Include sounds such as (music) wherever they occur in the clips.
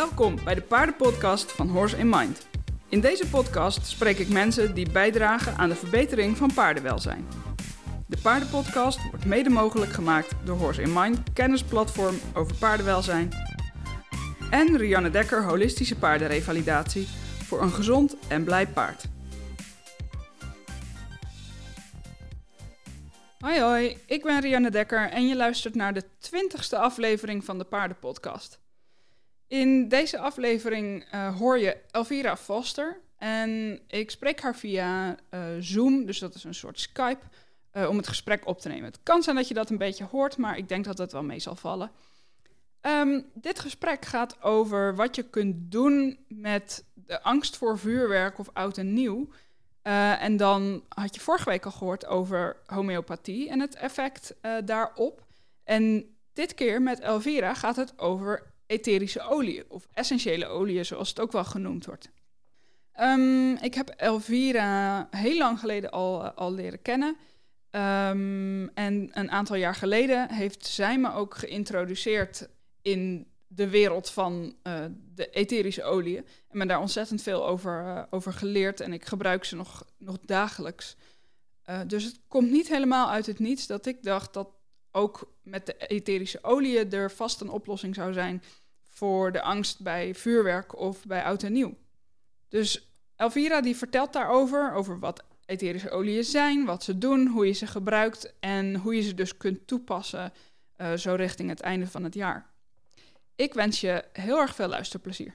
Welkom bij de paardenpodcast van Horse in Mind. In deze podcast spreek ik mensen die bijdragen aan de verbetering van paardenwelzijn. De paardenpodcast wordt mede mogelijk gemaakt door Horse in Mind, kennisplatform over paardenwelzijn. En Rianne Dekker, holistische paardenrevalidatie voor een gezond en blij paard. Hoi hoi, ik ben Rianne Dekker en je luistert naar de twintigste aflevering van de Paardenpodcast. In deze aflevering uh, hoor je Elvira Foster en ik spreek haar via uh, Zoom, dus dat is een soort Skype, uh, om het gesprek op te nemen. Het kan zijn dat je dat een beetje hoort, maar ik denk dat het wel mee zal vallen. Um, dit gesprek gaat over wat je kunt doen met de angst voor vuurwerk of oud en nieuw. En dan had je vorige week al gehoord over homeopathie en het effect daarop. En dit keer met Elvira gaat het over etherische olie of essentiële oliën, zoals het ook wel genoemd wordt. Um, ik heb Elvira heel lang geleden al, uh, al leren kennen. Um, en een aantal jaar geleden heeft zij me ook geïntroduceerd in de wereld van uh, de etherische oliën. En me daar ontzettend veel over, uh, over geleerd. En ik gebruik ze nog, nog dagelijks. Dus het komt niet helemaal uit het niets dat ik dacht dat ook met de etherische oliën er vast een oplossing zou zijn voor de angst bij vuurwerk of bij oud en nieuw. Dus Elvira die vertelt daarover, over wat etherische oliën zijn, wat ze doen, hoe je ze gebruikt en hoe je ze dus kunt toepassen uh, zo richting het einde van het jaar. Ik wens je heel erg veel luisterplezier.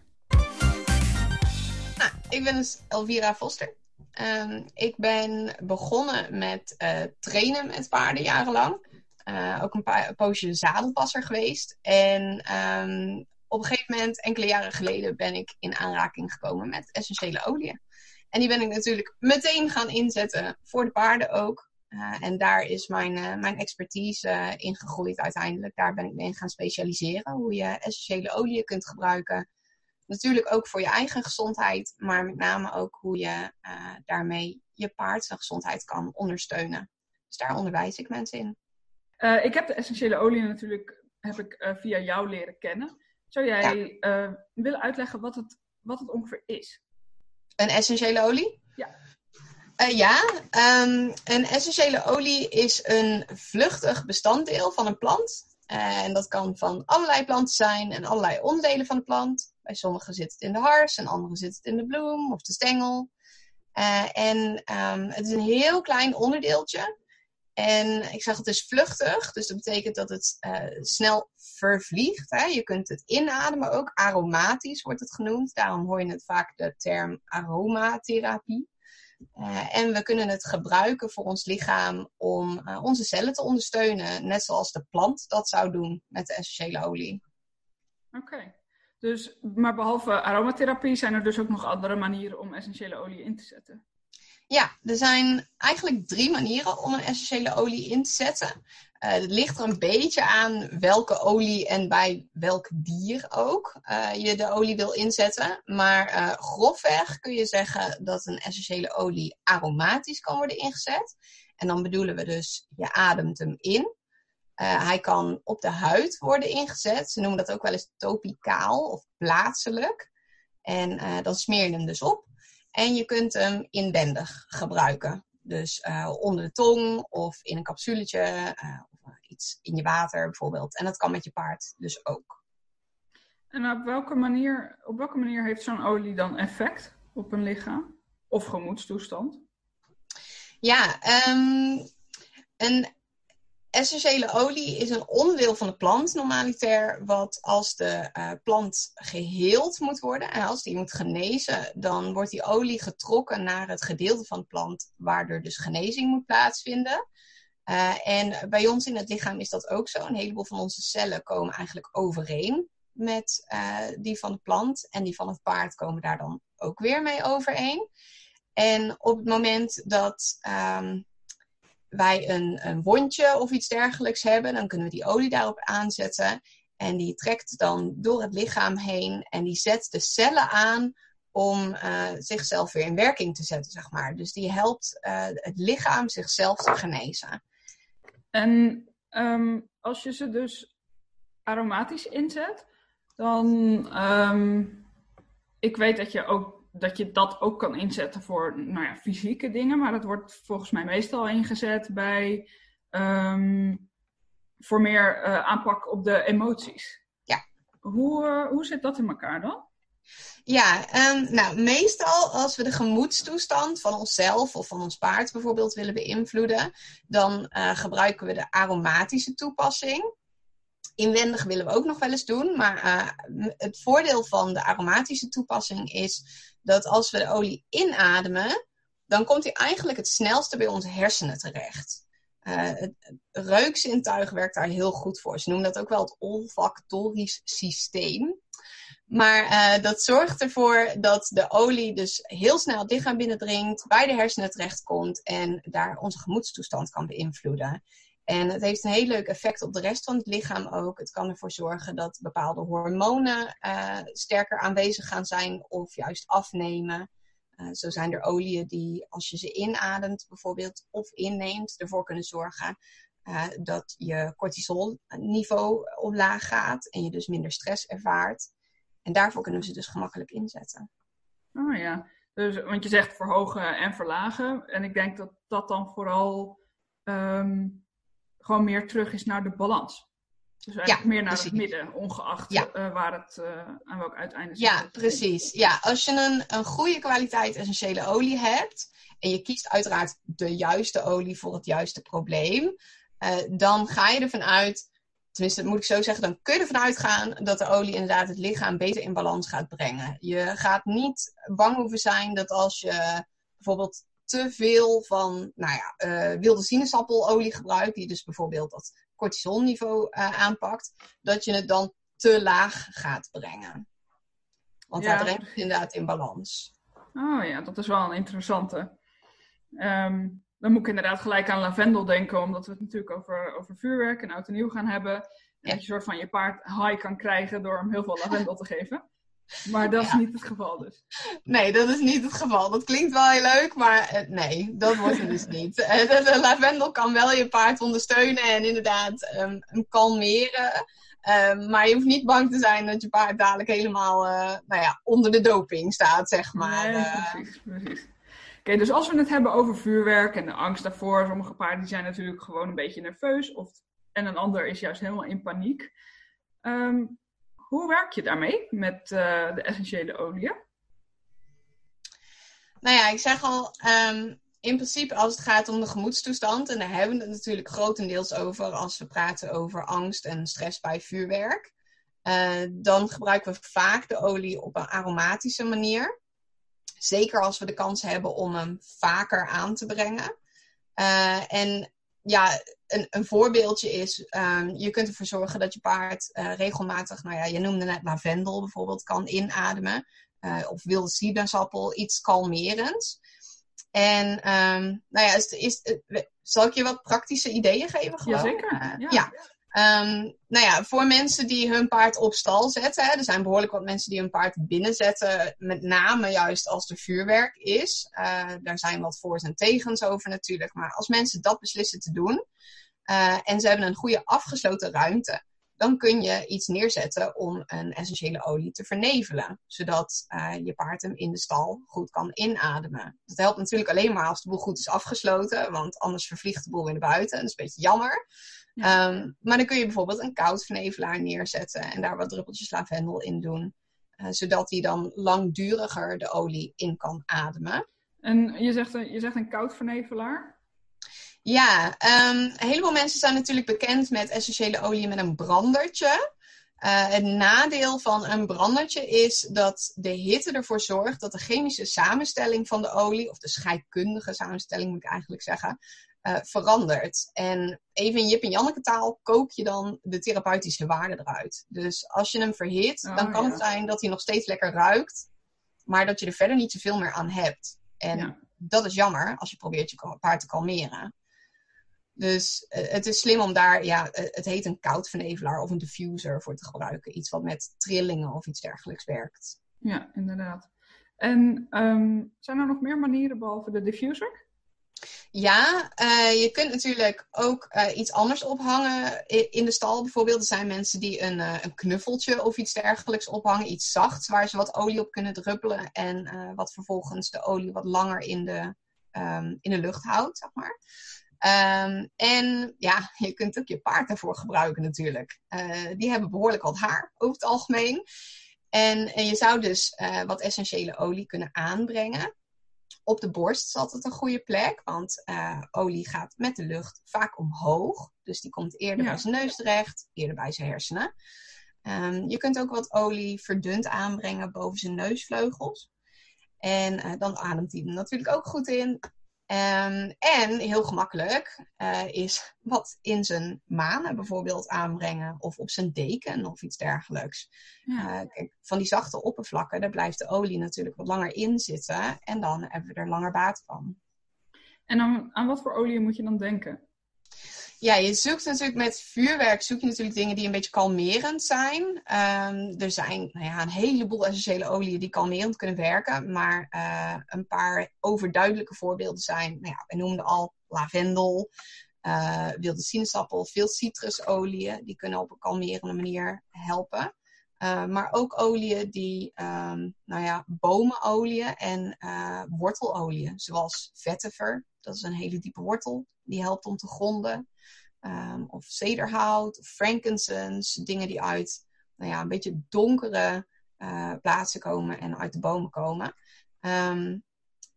Nou, ik ben dus Elvira Foster. Um, ik ben begonnen met uh, trainen met paarden jarenlang. Uh, ook een, paar, een poosje zadelpasser geweest. En um, op een gegeven moment, enkele jaren geleden, ben ik in aanraking gekomen met essentiële oliën. En die ben ik natuurlijk meteen gaan inzetten voor de paarden ook. Uh, en daar is mijn, uh, mijn expertise uh, in gegroeid uiteindelijk. Daar ben ik mee gaan specialiseren. Hoe je essentiële oliën kunt gebruiken. Natuurlijk ook voor je eigen gezondheid. Maar met name ook hoe je daarmee je paard gezondheid kan ondersteunen. Dus daar onderwijs ik mensen in. ik heb de essentiële oliën natuurlijk heb ik, via jou leren kennen. Zou jij ja. willen uitleggen wat het, wat het ongeveer is? Een essentiële olie? Ja. Uh, ja, um, een essentiële olie is een vluchtig bestanddeel van een plant. Uh, en dat kan van allerlei planten zijn en allerlei onderdelen van de plant. Bij sommigen zit het in de hars en anderen zit het in de bloem of de stengel. Uh, en um, het is een heel klein onderdeeltje. En ik zeg het is vluchtig, dus dat betekent dat het snel vervliegt. Hè? Je kunt het inademen ook. Aromatisch wordt het genoemd. Daarom hoor je het vaak de term aromatherapie. Uh, en we kunnen het gebruiken voor ons lichaam om uh, onze cellen te ondersteunen. Net zoals de plant dat zou doen met de essentiële olie. Oké. Dus, maar behalve aromatherapie zijn er dus ook nog andere manieren om essentiële olie in te zetten? Ja, er zijn eigenlijk drie manieren om een essentiële olie in te zetten. Uh, het ligt er een beetje aan welke olie en bij welk dier ook uh, je de olie wil inzetten. Maar uh, grofweg kun je zeggen dat een essentiële olie aromatisch kan worden ingezet. En dan bedoelen we dus, je ademt hem in. hij kan op de huid worden ingezet. Ze noemen dat ook wel eens topicaal of plaatselijk. En dan smeer je hem dus op. En je kunt hem inwendig gebruiken. Dus uh, onder de tong of in een capsuletje uh, of iets in je water bijvoorbeeld. En dat kan met je paard dus ook. En op welke manier, op welke manier heeft zo'n olie dan effect op een lichaam of gemoedstoestand? Ja, um, een essentiële olie is een onderdeel van de plant normaliter, wat als de uh, plant geheeld moet worden en als die moet genezen, dan wordt die olie getrokken naar het gedeelte van de plant waar er dus genezing moet plaatsvinden. Uh, en bij ons in het lichaam is dat ook zo. Een heleboel van onze cellen komen eigenlijk overeen met uh, die van de plant en die van het paard komen daar dan ook weer mee overeen. En op het moment dat um, wij een, een wondje of iets dergelijks hebben, dan kunnen we die olie daarop aanzetten. En die trekt dan door het lichaam heen en die zet de cellen aan om uh, zichzelf weer in werking te zetten, zeg maar. Dus die helpt uh, het lichaam zichzelf te genezen. En um, als je ze dus aromatisch inzet, Dan, um, ik weet dat je, ook, dat je dat ook kan inzetten voor nou ja, fysieke dingen, maar dat wordt volgens mij meestal ingezet bij um, voor meer uh, aanpak op de emoties. Ja. Hoe, uh, hoe zit dat in elkaar dan? Ja, um, nou, meestal als we de gemoedstoestand van onszelf of van ons paard bijvoorbeeld willen beïnvloeden, dan uh, gebruiken we de aromatische toepassing. Inwendig willen we ook nog wel eens doen, maar uh, het voordeel van de aromatische toepassing is dat als we de olie inademen, dan komt hij eigenlijk het snelste bij onze hersenen terecht. Uh, het reukzintuig werkt daar heel goed voor. Ze noemen dat ook wel het olfactorisch systeem. Maar uh, dat zorgt ervoor dat de olie dus heel snel het lichaam binnendringt, bij de hersenen terechtkomt en daar onze gemoedstoestand kan beïnvloeden. En het heeft een heel leuk effect op de rest van het lichaam ook. Het kan ervoor zorgen dat bepaalde hormonen uh, sterker aanwezig gaan zijn of juist afnemen. Uh, zo zijn er oliën die, als je ze inademt bijvoorbeeld of inneemt, ervoor kunnen zorgen uh, dat je cortisolniveau omlaag gaat en je dus minder stress ervaart. En daarvoor kunnen we ze dus gemakkelijk inzetten. Oh ja, dus, want je zegt verhogen en verlagen. En ik denk dat dat dan vooral um, gewoon meer terug is naar de balans. Dus eigenlijk ja, meer naar precies. het midden, ongeacht ja. uh, waar het uh, aan welk uiteinde zit. Ja, precies. Ja, als je een, een goede kwaliteit essentiële olie hebt en je kiest uiteraard de juiste olie voor het juiste probleem, uh, dan ga je ervan uit tenminste moet ik zo zeggen, dan kun je ervan uitgaan dat de olie inderdaad het lichaam beter in balans gaat brengen. Je gaat niet bang hoeven zijn dat als je bijvoorbeeld te veel van nou ja, uh, wilde sinaasappeleolie gebruikt, die dus bijvoorbeeld dat cortisolniveau uh, aanpakt, dat je het dan te laag gaat brengen. Want ja. dat brengt het inderdaad in balans. Oh ja, dat is wel een interessante. Um, dan moet ik inderdaad gelijk aan lavendel denken, omdat we het natuurlijk over, over vuurwerk en oud en nieuw gaan hebben. En ja. dat je een soort van je paard high kan krijgen door hem heel veel lavendel te geven. Maar dat is niet het geval dus. Nee, dat is niet het geval. Dat klinkt wel heel leuk, maar uh, nee, dat wordt het dus niet. Uh, (laughs) de, de, lavendel kan wel je paard ondersteunen en inderdaad um, hem kalmeren. Um, maar je hoeft niet bang te zijn dat je paard dadelijk helemaal uh, nou ja, onder de doping staat, zeg maar. Nee, precies, precies. Oké, dus als we het hebben over vuurwerk en de angst daarvoor, sommige paarden die zijn natuurlijk gewoon een beetje nerveus of, en een ander is juist helemaal in paniek. Um, hoe werk je daarmee met uh, de essentiële oliën? Nou ja, ik zeg al, um, in principe als het gaat om de gemoedstoestand, en daar hebben we het natuurlijk grotendeels over als we praten over angst en stress bij vuurwerk, uh, dan gebruiken we vaak de olie op een aromatische manier. Zeker als we de kans hebben om hem vaker aan te brengen. Uh, en ja, een, een voorbeeldje is, um, je kunt ervoor zorgen dat je paard uh, regelmatig, nou ja, je noemde net lavendel bijvoorbeeld, kan inademen. Uh, of wilde sinaasappel, iets kalmerends. En um, nou ja, is, is, zal ik je wat praktische ideeën geven? Gewoon? Jazeker. ja. ja. Um, nou ja, voor mensen die hun paard op stal zetten. Hè, er zijn behoorlijk wat mensen die hun paard binnenzetten. Met name juist als er vuurwerk is. Uh, daar zijn wat voor's en tegens over natuurlijk. Maar als mensen dat beslissen te doen. Uh, en ze hebben een goede afgesloten ruimte. Dan kun je iets neerzetten om een essentiële olie te vernevelen. Zodat uh, je paard hem in de stal goed kan inademen. Dat helpt natuurlijk alleen maar als de boel goed is afgesloten. Want anders vervliegt de boel weer naar buiten. Dat is een beetje jammer. Ja. Um, maar dan kun je bijvoorbeeld een koud vernevelaar neerzetten en daar wat druppeltjes lavendel in doen. Uh, zodat hij dan langduriger de olie in kan ademen. En je zegt, je zegt een koud vernevelaar? Ja, um, een heleboel mensen zijn natuurlijk bekend met essentiële olie met een brandertje. Uh, het nadeel van een brandertje is dat de hitte ervoor zorgt dat de chemische samenstelling van de olie, of de scheikundige samenstelling moet ik eigenlijk zeggen, uh, verandert. En even in Jip en Janneke taal kook je dan de therapeutische waarde eruit. Dus als je hem verhit, oh, dan kan ja. het zijn dat hij nog steeds lekker ruikt, maar dat je er verder niet zoveel meer aan hebt. En ja. dat is jammer als je probeert je paard te kalmeren. Dus uh, het is slim om daar, ja, het heet een koud vernevelaar of een diffuser voor te gebruiken. Iets wat met trillingen of iets dergelijks werkt. Ja, inderdaad. En um, zijn er nog meer manieren behalve de diffuser? Ja, uh, je kunt natuurlijk ook uh, iets anders ophangen in de stal. Bijvoorbeeld, er zijn mensen die een, uh, een knuffeltje of iets dergelijks ophangen. Iets zachts, waar ze wat olie op kunnen druppelen. En wat vervolgens de olie wat langer in de, um, in de lucht houdt, zeg maar. Um, en ja, je kunt ook je paard daarvoor gebruiken natuurlijk. die hebben behoorlijk wat haar over het algemeen. En, en je zou dus wat essentiële olie kunnen aanbrengen op de borst is altijd een goede plek, want uh, olie gaat met de lucht vaak omhoog. Dus die komt eerder bij zijn neus terecht, eerder bij zijn hersenen. Um, je kunt ook wat olie verdund aanbrengen boven zijn neusvleugels. En uh, dan ademt hij hem natuurlijk ook goed in. Um, en heel gemakkelijk uh, is wat in zijn manen bijvoorbeeld aanbrengen of op zijn deken of iets dergelijks. Ja. Uh, kijk, van die zachte oppervlakken, daar blijft de olie natuurlijk wat langer in zitten en dan hebben we er langer baat van. En aan, aan wat voor olie moet je dan denken? Ja, je zoekt natuurlijk met vuurwerk zoek je natuurlijk dingen die een beetje kalmerend zijn. Um, er zijn nou ja, een heleboel essentiële oliën die kalmerend kunnen werken. Maar uh, een paar overduidelijke voorbeelden zijn, nou ja, we noemden al lavendel, uh, wilde sinaasappel, veel citrusolieën. Die kunnen op een kalmerende manier helpen. Uh, maar ook oliën die, um, nou ja, bomenolieën en wortelolieën, zoals vetiver. Dat is een hele diepe wortel. Die helpt om te gronden. Um, of cederhout, of frankincense. Dingen die uit nou ja, een beetje donkere uh, plaatsen komen en uit de bomen komen. Um,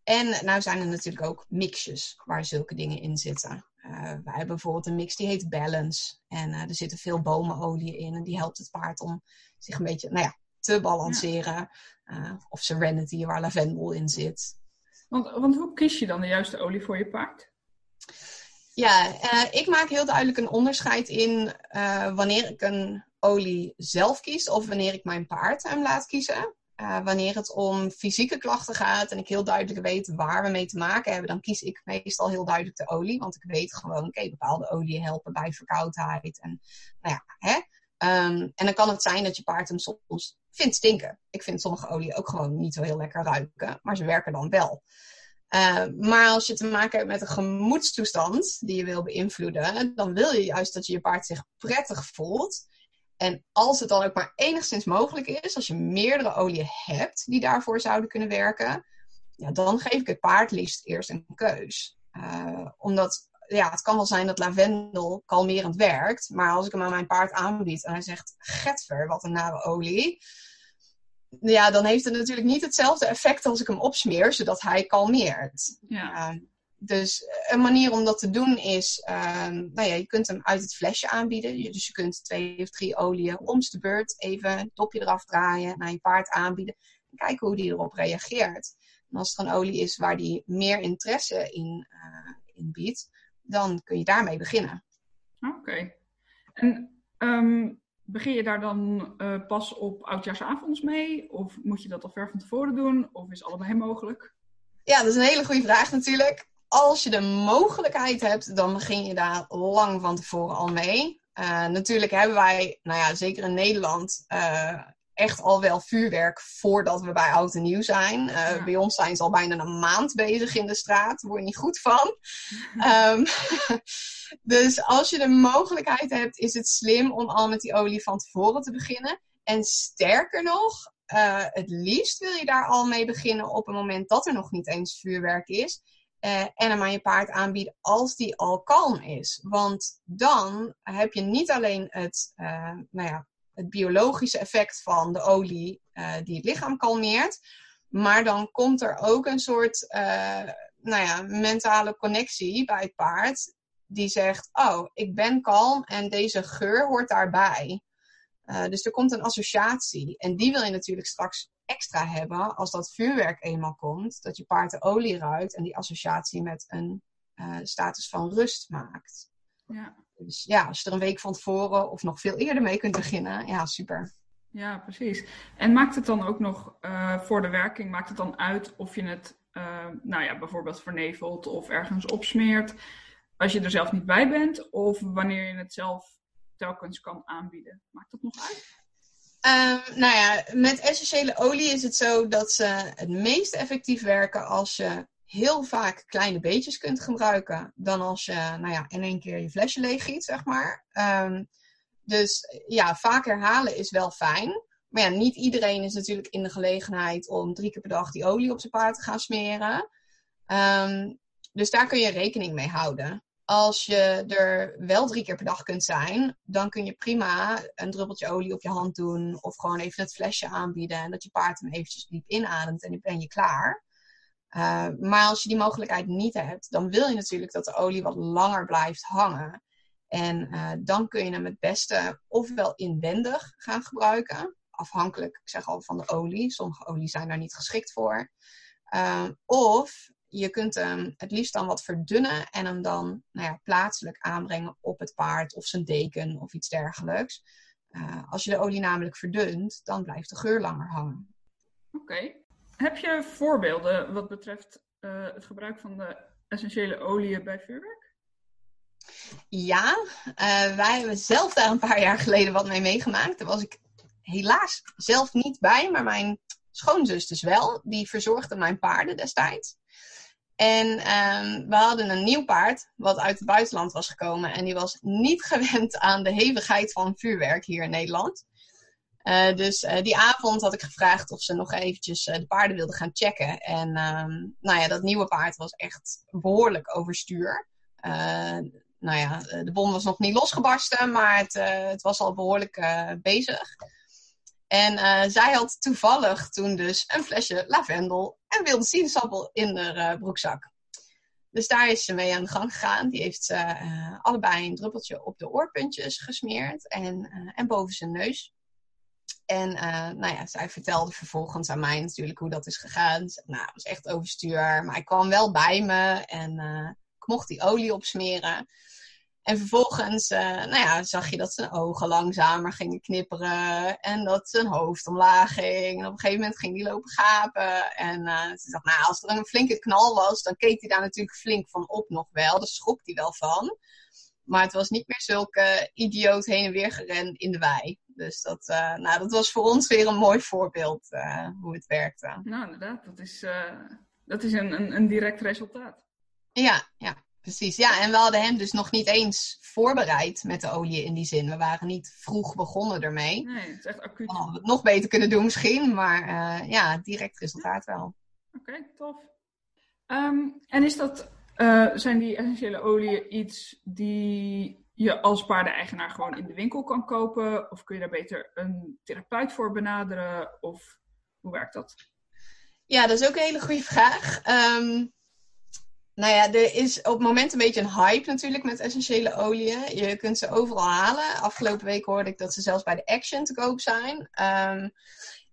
en nou zijn er natuurlijk ook mixjes waar zulke dingen in zitten. Uh, wij hebben bijvoorbeeld een mix die heet Balance. En uh, er zitten veel bomenolie in. En die helpt het paard om zich een beetje nou ja, te balanceren. Ja. of Serenity, waar lavendel in zit. Want, want hoe kies je dan de juiste olie voor je paard? Ja, uh, ik maak heel duidelijk een onderscheid in uh, wanneer ik een olie zelf kies of wanneer ik mijn paard hem laat kiezen. Uh, wanneer het om fysieke klachten gaat en ik heel duidelijk weet waar we mee te maken hebben, dan kies ik meestal heel duidelijk de olie. Want ik weet gewoon, oké, okay, bepaalde oliën helpen bij verkoudheid. En, nou ja, hè? Um, en dan kan het zijn dat je paard hem soms vindt stinken. Ik vind sommige oliën ook gewoon niet zo heel lekker ruiken, maar ze werken dan wel. Uh, maar als je te maken hebt met een gemoedstoestand die je wil beïnvloeden, dan wil je juist dat je je paard zich prettig voelt. En als het dan ook maar enigszins mogelijk is, als je meerdere oliën hebt die daarvoor zouden kunnen werken, ja, dan geef ik het paard liefst eerst een keus. Uh, omdat ja, het kan wel zijn dat lavendel kalmerend werkt, maar als ik hem aan mijn paard aanbied en hij zegt: Getver, wat een nare olie ja, dan heeft het natuurlijk niet hetzelfde effect als ik hem opsmeer, zodat hij kalmeert. Ja. Uh, dus een manier om dat te doen is, uh, nou ja, je kunt hem uit het flesje aanbieden. Dus je kunt twee of drie oliën om de beurt even het dopje eraf draaien, naar je paard aanbieden. En kijken hoe die erop reageert. En als het een olie is waar die meer interesse in, uh, in biedt, dan kun je daarmee beginnen. Oké. Okay. En um, Begin je daar dan uh, pas op oudjaarsavonds mee? Of moet je dat al ver van tevoren doen? Of is allebei mogelijk? Ja, dat is een hele goede vraag natuurlijk. Als je de mogelijkheid hebt, dan begin je daar lang van tevoren al mee. Uh, natuurlijk hebben wij, nou ja, zeker in Nederland, uh, echt al wel vuurwerk voordat we bij oud en nieuw zijn. Uh, ja. Bij ons zijn ze al bijna een maand bezig in de straat. Daar word je niet goed van. um, (laughs) (laughs) dus als je de mogelijkheid hebt, is het slim om al met die olie van tevoren te beginnen. En sterker nog, uh, het liefst wil je daar al mee beginnen op het moment dat er nog niet eens vuurwerk is. Uh, en hem aan je paard aanbieden als die al kalm is. Want dan heb je niet alleen het, uh, nou ja, het biologische effect van de olie uh, die het lichaam kalmeert. Maar dan komt er ook een soort uh, nou ja, mentale connectie bij het paard. Die zegt, oh, ik ben kalm en deze geur hoort daarbij. Uh, dus er komt een associatie. En die wil je natuurlijk straks extra hebben als dat vuurwerk eenmaal komt. Dat je paard de olie ruikt en die associatie met een status van rust maakt. Ja. Dus ja, als je er een week van tevoren of nog veel eerder mee kunt beginnen, ja, super. Ja, precies. En maakt het dan ook nog uh, voor de werking, maakt het dan uit of je het, uh, nou ja, bijvoorbeeld vernevelt of ergens opsmeert, als je er zelf niet bij bent, of wanneer je het zelf telkens kan aanbieden? Maakt dat nog uit? Um, nou ja, met essentiële olie is het zo dat ze het meest effectief werken als je heel vaak kleine beetjes kunt gebruiken dan als je nou ja, in één keer je flesje leeggiet, zeg maar. Ehm, dus ja, vaak herhalen is wel fijn. Maar ja, niet iedereen is natuurlijk in de gelegenheid om drie keer per dag die olie op zijn paard te gaan smeren. Ehm, dus daar kun je rekening mee houden. Als je er wel drie keer per dag kunt zijn, dan kun je prima een druppeltje olie op je hand doen. Of gewoon even het flesje aanbieden. En dat je paard hem eventjes diep inademt en dan ben je klaar. Uh, maar als je die mogelijkheid niet hebt, dan wil je natuurlijk dat de olie wat langer blijft hangen. En uh, dan kun je hem het beste ofwel inwendig gaan gebruiken. Afhankelijk, ik zeg al, van de olie. Sommige olie zijn daar niet geschikt voor. Uh, of je kunt hem het liefst dan wat verdunnen en hem dan nou ja, plaatselijk aanbrengen op het paard of zijn deken of iets dergelijks. Als je de olie namelijk verdunt, dan blijft de geur langer hangen. Oké. Heb je voorbeelden wat betreft uh, het gebruik van de essentiële oliën bij vuurwerk? Ja, uh, wij hebben zelf daar een paar jaar geleden wat mee meegemaakt. Daar was ik helaas zelf niet bij, maar mijn schoonzus dus wel. Die verzorgde mijn paarden destijds. En um, we hadden een nieuw paard, wat uit het buitenland was gekomen. En die was niet (laughs) gewend aan de hevigheid van vuurwerk hier in Nederland. Uh, dus uh, die avond had ik gevraagd of ze nog eventjes uh, de paarden wilden gaan checken. En um, nou ja, dat nieuwe paard was echt behoorlijk overstuur. nou ja, de bom was nog niet losgebarsten, maar het, het was al behoorlijk bezig. En zij had toevallig toen dus een flesje lavendel en wilde sinaasappel in haar broekzak. Dus daar is ze mee aan de gang gegaan. Die heeft allebei een druppeltje op de oorpuntjes gesmeerd en, en boven zijn neus. En nou ja, zij vertelde vervolgens aan mij natuurlijk hoe dat is gegaan. Ze, nou, het was echt overstuur, maar ik kwam wel bij me en ik mocht die olie opsmeren. En vervolgens uh, nou ja, zag je dat zijn ogen langzamer gingen knipperen. En dat zijn hoofd omlaag ging. En op een gegeven moment ging hij lopen gapen. En ze dacht, nou, als er een flinke knal was, dan keek hij daar natuurlijk flink van op nog wel. Daar schrok hij wel van. Maar het was niet meer zulke idioot heen en weer gerend in de wei. Dus dat, uh, nou, dat was voor ons weer een mooi voorbeeld hoe het werkte. Nou, inderdaad. Dat is, dat is een, een, een direct resultaat. Ja, ja. Precies, ja. En we hadden hem dus nog niet eens voorbereid met de olie in die zin. We waren niet vroeg begonnen ermee. Nee, het is echt acuut. Dan hadden we het nog beter kunnen doen misschien, maar ja, direct resultaat wel. Oké, okay, tof. Um, en is dat, uh, zijn die essentiële oliën iets die je als paardeneigenaar gewoon in de winkel kan kopen? Of kun je daar beter een therapeut voor benaderen? Of hoe werkt dat? Ja, dat is ook een hele goede vraag. Um, nou ja, er is op het moment een beetje een hype natuurlijk met essentiële oliën. Je kunt ze overal halen. Afgelopen week hoorde ik dat ze zelfs bij de Action te koop zijn. Um,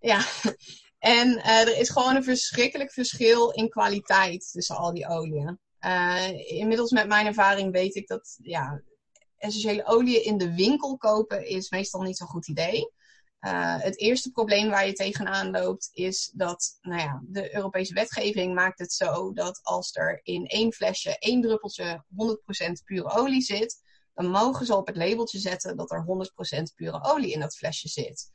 ja, (laughs) en uh, er is gewoon een verschrikkelijk verschil in kwaliteit tussen al die oliën. Uh, inmiddels met mijn ervaring weet ik dat ja, essentiële oliën in de winkel kopen is meestal niet zo'n goed idee. Uh, het eerste probleem waar je tegenaan loopt is dat nou ja, de Europese wetgeving maakt het zo dat als er in één flesje één druppeltje 100% pure olie zit, dan mogen ze op het labeltje zetten dat er 100% pure olie in dat flesje zit.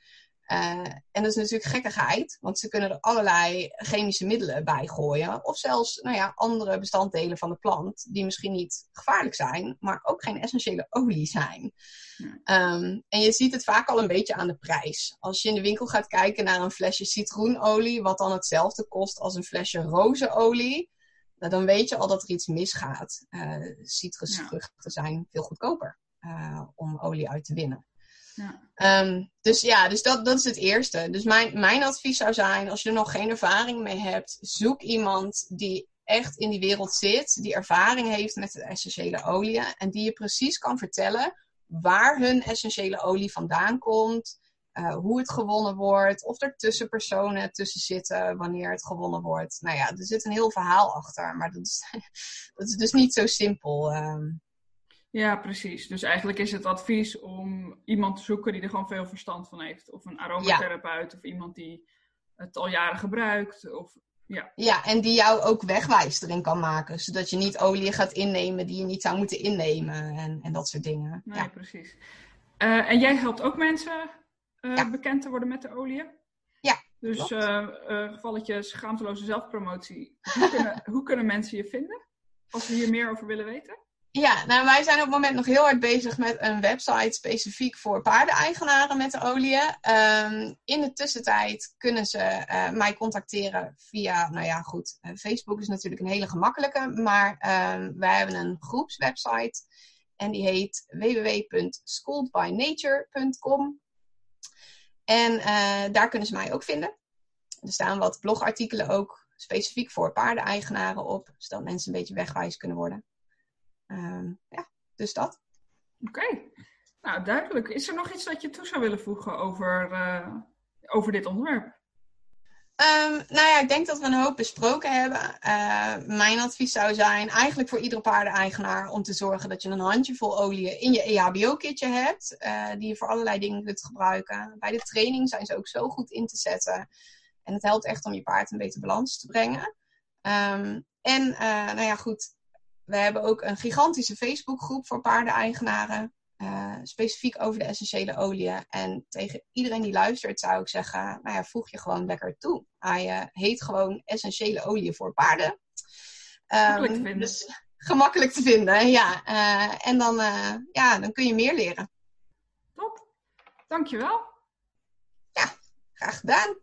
Uh, en dat is natuurlijk gekkigheid, want ze kunnen er allerlei chemische middelen bij gooien. Of zelfs nou ja, andere bestanddelen van de plant, die misschien niet gevaarlijk zijn, maar ook geen essentiële olie zijn. Ja. Um, en je ziet het vaak al een beetje aan de prijs. Als je in de winkel gaat kijken naar een flesje citroenolie, wat dan hetzelfde kost als een flesje rozenolie, nou, dan weet je al dat er iets misgaat. Uh, citrusvruchten ja. zijn veel goedkoper uh, om olie uit te winnen. Um, dus ja, dus dat, dat is het eerste. Dus mijn, mijn advies zou zijn, als je er nog geen ervaring mee hebt, zoek iemand die echt in die wereld zit, die ervaring heeft met de essentiële oliën en die je precies kan vertellen waar hun essentiële olie vandaan komt, uh, hoe het gewonnen wordt, of er tussenpersonen tussen zitten wanneer het gewonnen wordt. Nou ja, er zit een heel verhaal achter, maar dat is, (laughs) dat is dus niet zo simpel. Um, ja, precies. Dus eigenlijk is het advies om iemand te zoeken die er gewoon veel verstand van heeft. Of een aromatherapeut ja. of iemand die het al jaren gebruikt. Of, ja. ja, en die jou ook wegwijs erin kan maken. Zodat je niet olie gaat innemen die je niet zou moeten innemen en, en dat soort dingen. Nee, ja. precies. Uh, en jij helpt ook mensen uh, ja. bekend te worden met de olie? Ja, Dus uh, uh, gevalletje schaamteloze zelfpromotie. Hoe kunnen, (laughs) hoe kunnen mensen je vinden? Als ze hier meer over willen weten? Ja, nou wij zijn op het moment nog heel hard bezig met een website specifiek voor paardeneigenaren met de oliën. Um, in de tussentijd kunnen ze uh, mij contacteren via, nou ja goed, uh, Facebook is natuurlijk een hele gemakkelijke, maar um, wij hebben een groepswebsite en die heet www.schooledbynature.com. En uh, daar kunnen ze mij ook vinden. Er staan wat blogartikelen ook specifiek voor paardeneigenaren op, zodat mensen een beetje wegwijs kunnen worden. Um, ja, dus dat. Oké, okay. nou duidelijk. Is er nog iets dat je toe zou willen voegen over, uh, over dit onderwerp? Um, nou ja, ik denk dat we een hoop besproken hebben. Uh, mijn advies zou zijn, eigenlijk voor iedere paardeneigenaar, om te zorgen dat je een handjevol olie in je EHBO-kitje hebt, uh, die je voor allerlei dingen kunt gebruiken. Bij de training zijn ze ook zo goed in te zetten. En het helpt echt om je paard een betere balans te brengen. Um, en uh, nou ja, goed, we hebben ook een gigantische Facebookgroep voor paardeneigenaren. Uh, specifiek over de essentiële oliën. En tegen iedereen die luistert zou ik zeggen, nou ja, voeg je gewoon lekker toe. Hij uh, heet gewoon essentiële oliën voor paarden. Gemakkelijk te vinden. Dus (laughs) gemakkelijk te vinden, ja. Uh, en dan, ja, dan kun je meer leren. Top, dankjewel. Ja, graag gedaan.